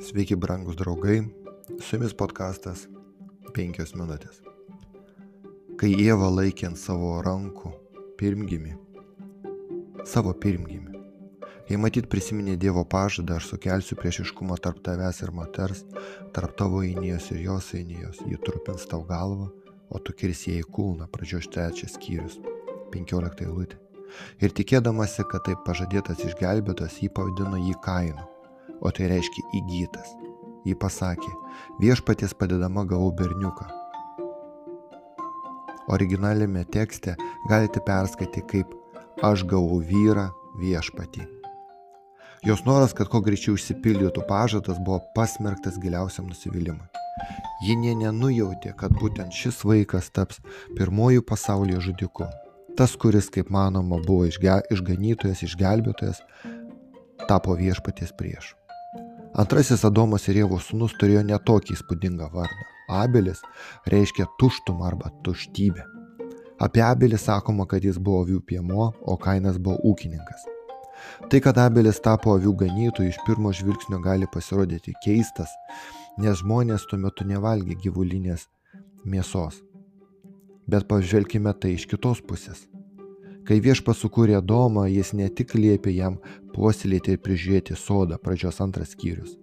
Sveiki, brangus draugai, su jumis podkastas 5 minutės. Kai Jėva laikė ant savo rankų pirmgimi, savo pirmgimi, jei matyt prisiminė Dievo pažadą, aš sukelsiu priešiškumą tarp tavęs ir moters, tarp tavo įnijos ir jos įnijos, ji trupins tau galvą, o tu kirsi jai kūną, pradžios trečias skyrius, 15 eilutė. Ir tikėdamasi, kad taip pažadėtas išgelbėtas, jį pavadino jį kainu o tai reiškia įgytas. Ji pasakė, viešpaties padedama gavau berniuką. Originaliame tekste galite perskaityti kaip aš gavau vyrą viešpatį. Jos noras, kad kuo greičiau išsipildytų pažadas, buvo pasmerktas giliausiam nusivylimui. Ji nė nenujautė, kad būtent šis vaikas taps pirmojų pasaulyje žudiku. Tas, kuris, kaip manoma, buvo išganytojas, išgelbėtojas, tapo viešpaties priešu. Antrasis Adomas ir Jėvos sūnus turėjo netokį įspūdingą vardą. Abelis reiškia tuštumą arba tuštybę. Apie Abelį sakoma, kad jis buvo avių piemuo, o Kainas buvo ūkininkas. Tai, kad Abelis tapo avių ganytojų, iš pirmo žvilgsnio gali pasirodyti keistas, nes žmonės tuo metu nevalgė gyvulinės mėsos. Bet pažvelkime tai iš kitos pusės. Kai viešpas sukūrė Domą, jis ne tik liepė jam puoselėti ir prižiūrėti sodą, pradžios antras skyrius,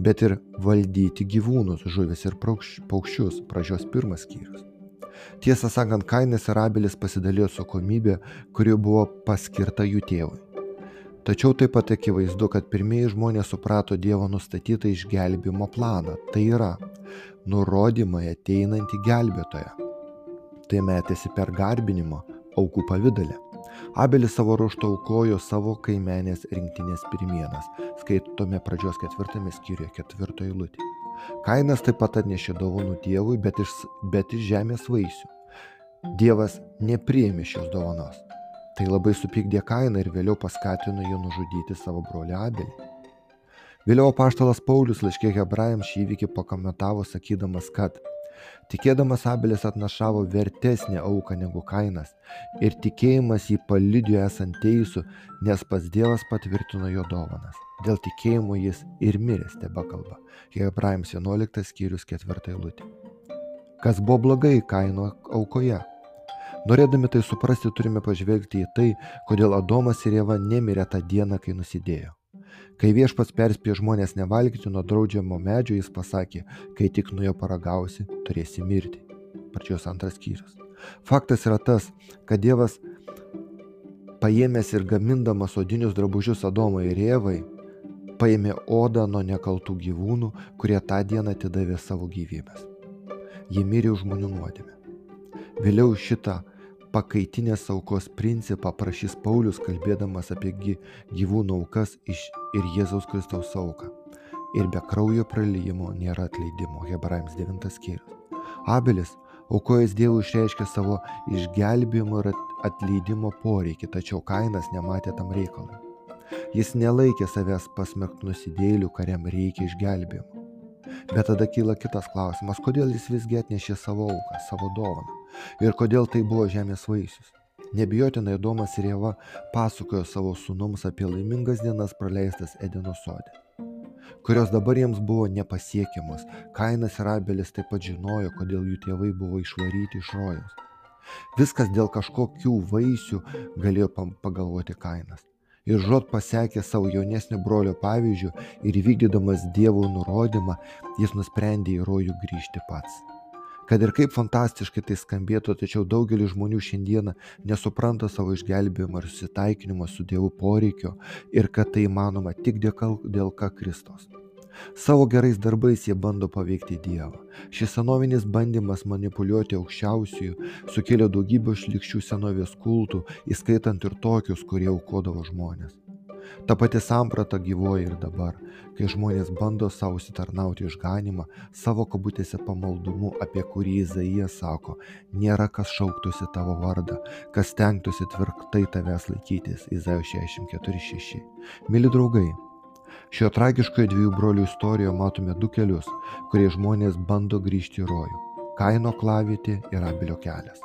bet ir valdyti gyvūnus, žuvis ir paukščius, pradžios pirmas skyrius. Tiesą sakant, Kainas ir Abelis pasidalijo atsakomybę, kuri buvo paskirta jų tėvui. Tačiau taip pat akivaizdu, kad pirmieji žmonės suprato Dievo nustatytą išgelbimo planą, tai yra nurodymai ateinantį gelbėtoją. Tai metėsi per garbinimo, aukų pavydalę. Abelis savo ruoštų aukojo savo kaimenės rinktinės pirmienas, skaitome pradžios ketvirtame skyriuje ketvirtoje eilutė. Kainas taip pat atnešė dovanų Dievui, bet iš, bet iš žemės vaisių. Dievas nepriėmė šios dovanos. Tai labai supykdė Kainą ir vėliau paskatino jį nužudyti savo brolį Abelį. Vėliau paštalas Paulius laiškė hebrajams šį įvykį pakomentavo sakydamas, kad Tikėdamas Abelis atnašavo vertesnę auką negu kainas ir tikėjimas jį palidijo esant teisų, nes pats Dievas patvirtino jo dovanas. Dėl tikėjimo jis ir miręs tebe kalba. Hebrajams 11 skyrius 4 eilutė. Kas buvo blogai kaino aukoje? Norėdami tai suprasti, turime pažvelgti į tai, kodėl Adomas ir Jėva nemirė tą dieną, kai nusidėjo. Kai viešpats perspėjo žmonės nevalgyti nuo draudžiamo medžio, jis pasakė, kai tik nuo jo paragausi, turėsi mirti. Pradžios antras skyrius. Faktas yra tas, kad Dievas paėmęs ir gamindamas odinius drabužius Adomui ir Jėvai, paėmė odą nuo nekaltų gyvūnų, kurie tą dieną atidavė savo gyvybės. Jie mirė už žmonių nuodėmę. Vėliau šitą pakaitinės aukos principą prašys Paulius kalbėdamas apie gyvūnų aukas ir Jėzaus Kristaus auką. Ir be kraujo pralyjimo nėra atleidimo. Hebrajams 9 skyrius. Abelis aukojęs Dievui išreiškė savo išgelbėjimo ir atleidimo poreikį, tačiau Kainas nematė tam reikalui. Jis nelaikė savęs pasmerktų nusidėlių, kuriam reikia išgelbėjimo. Bet tada kyla kitas klausimas, kodėl jis visgi atnešė savo auką, savo dovaną ir kodėl tai buvo žemės vaisius. Nebijotinai Domas ir Jėva pasakojo savo sūnums apie laimingas dienas praleistas Edeno sode, kurios dabar jiems buvo nepasiekiamos. Kainas ir Abelis taip pat žinojo, kodėl jų tėvai buvo išvaryti iš rojos. Viskas dėl kažkokių vaisių galėjo pagalvoti Kainas ir žod pasekė savo jaunesnio brolio pavyzdžių ir vykdydamas Dievo nurodymą, jis nusprendė į rojų grįžti pats. Kad ir kaip fantastiškai tai skambėtų, tačiau daugelis žmonių šiandieną nesupranta savo išgelbėjimo ir susitaikinimo su Dievu poreikio ir kad tai įmanoma tik dėl, dėl ką Kristos. Savo gerais darbais jie bando paveikti Dievą. Šis senovinis bandymas manipuliuoti aukščiausiųjų sukėlė daugybę šlikščių senovės kultų, įskaitant ir tokius, kurie aukodavo žmonės. Ta pati samprata gyvoja ir dabar, kai žmonės bando savo sitarnauti išganimą savo kabutėse pamaldumu, apie kurį Izaijas sako, nėra kas šauktųsi tavo vardą, kas tenktųsi tvirtai tavęs laikytis. Izaijo 64.6. Mili draugai, Šio tragiškoje dviejų brolių istorijoje matome du kelius, kurie žmonės bando grįžti į rojų. Kaino klavietė ir Abelio kelias,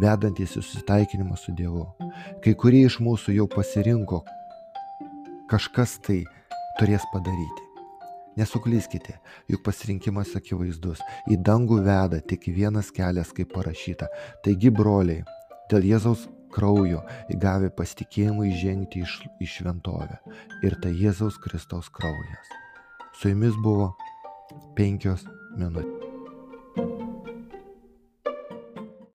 vedantis į susitaikinimą su Dievu. Kai kurie iš mūsų jau pasirinko, kažkas tai turės padaryti. Nesuklyskite, juk pasirinkimas akivaizdus. Į dangų veda tik vienas kelias, kaip parašyta. Taigi, broliai, dėl Jėzaus kraujo įgavę pasitikėjimą įžengti į šventovę. Ir tai Jėzaus Kristaus kraujas. Su jumis buvo penkios minutės.